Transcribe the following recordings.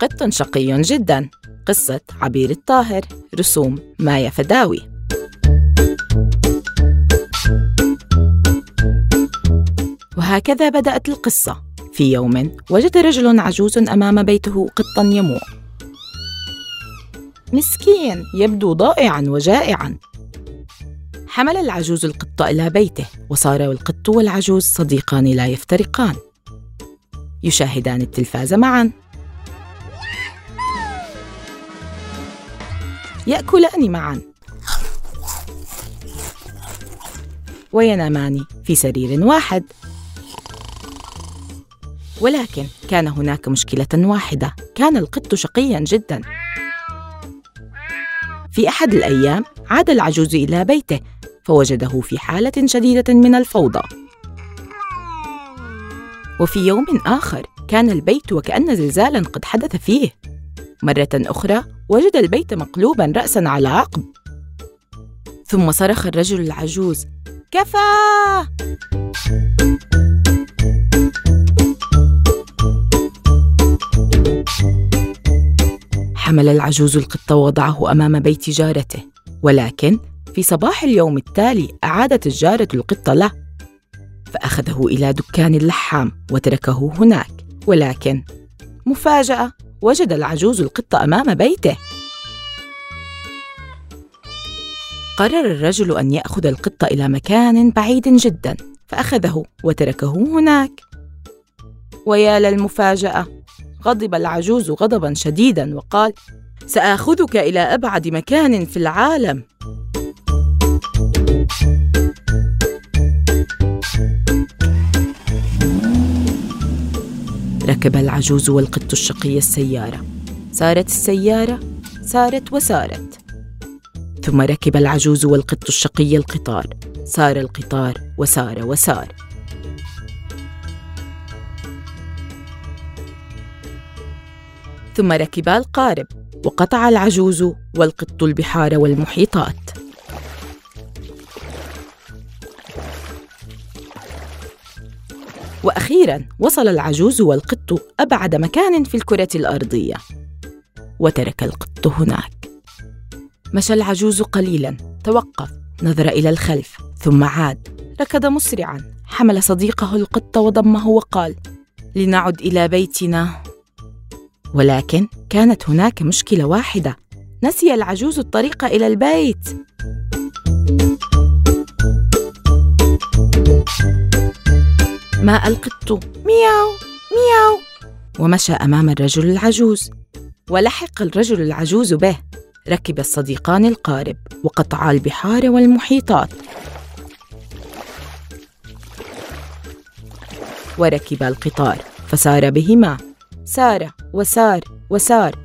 قط شقي جدا. قصة عبير الطاهر. رسوم مايا فداوي. وهكذا بدأت القصة. في يوم وجد رجل عجوز أمام بيته قطا يموع. مسكين يبدو ضائعا وجائعا. حمل العجوز القط إلى بيته وصار القط والعجوز صديقان لا يفترقان. يشاهدان التلفاز معا. يأكلان معا. وينامان في سرير واحد. ولكن كان هناك مشكلة واحدة. كان القط شقيا جدا. في أحد الأيام عاد العجوز إلى بيته فوجده في حالة شديدة من الفوضى. وفي يوم آخر كان البيت وكأن زلزالا قد حدث فيه. مرة أخرى وجد البيت مقلوبا راسا على عقب. ثم صرخ الرجل العجوز كفى! حمل العجوز القط ووضعه أمام بيت جارته ولكن في صباح اليوم التالي أعادت الجاره القط له. فأخذه إلى دكان اللحام وتركه هناك. ولكن مفاجأة وجد العجوز القط أمام بيته. قرر الرجل أن يأخذ القط إلى مكان بعيد جدا فأخذه وتركه هناك. ويا للمفاجأة غضب العجوز غضبا شديدا وقال سأخذك إلى أبعد مكان في العالم. ركب العجوز والقط الشقي السيارة. سارت السيارة سارت وسارت ثم ركب العجوز والقط الشقي القطار. سار القطار وسار وسار ثم ركبا القارب. وقطع العجوز والقط البحار والمحيطات. وأخيرا وصل العجوز والقط أبعد مكان في الكرة الأرضية وترك القط هناك. مشى العجوز قليلا توقف نظر إلى الخلف ثم عاد. ركض مسرعا حمل صديقه القط وضمه وقال لنعد إلى بيتنا. ولكن كانت هناك مشكلة واحدة نسي العجوز الطريق إلى البيت. ماء القط مياو مياو. ومشى أمام الرجل العجوز. ولحق الرجل العجوز به. ركب الصديقان القارب وقطعا البحار والمحيطات. وركب القطار. فسار بهما. سار وسار وسار.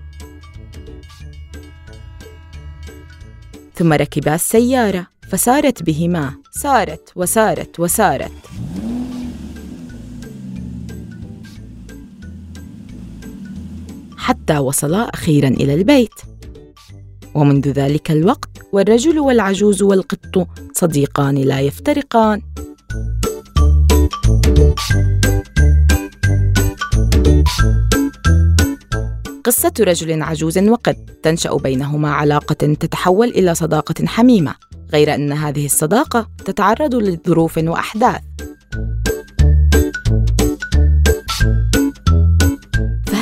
ثم ركبا السيارة. فسارت بهما. سارت وسارت وسارت. حتى وصلا أخيرا إلى البيت ومنذ ذلك الوقت والرجل والعجوز والقط صديقان لا يفترقان قصة رجل عجوز وقط تنشأ بينهما علاقة تتحول إلى صداقة حميمة، غير أن هذه الصداقة تتعرض لظروف وأحداث.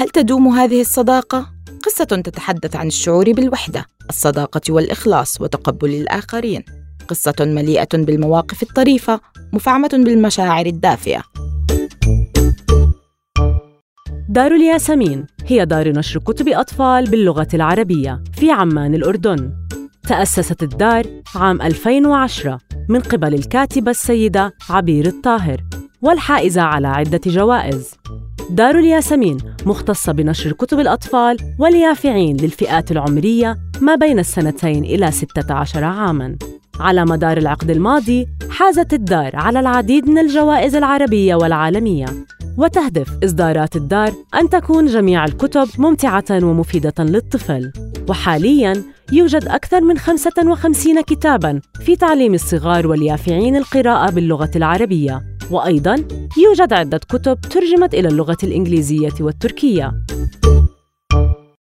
فهل تدوم هذه الصداقة؟ قصة تتحدث عن الشعور بالوحدة، الصداقة والإخلاص وتقبل الآخرين. قصة مليئة بالمواقف الطريفة، مفعمة بالمشاعر الدافئة. دار الياسمين هي دار نشر كتب أطفال باللغة العربية في عمان الأردن. تأسست الدار عام 2010 من قبل الكاتبة السيدة عبير الطاهر والحائزة على عدة جوائز. دار الياسمين مختصة بنشر كتب الأطفال واليافعين للفئات العمرية ما بين السنتين إلى 16 عاماً. على مدار العقد الماضي حازت الدار على العديد من الجوائز العربية والعالمية. وتهدف إصدارات الدار أن تكون جميع الكتب ممتعة ومفيدة للطفل. وحالياً يوجد أكثر من 55 كتاباً في تعليم الصغار واليافعين القراءة باللغة العربية. وأيضاً يوجد عدة كتب ترجمت إلى اللغة الإنجليزية والتركية.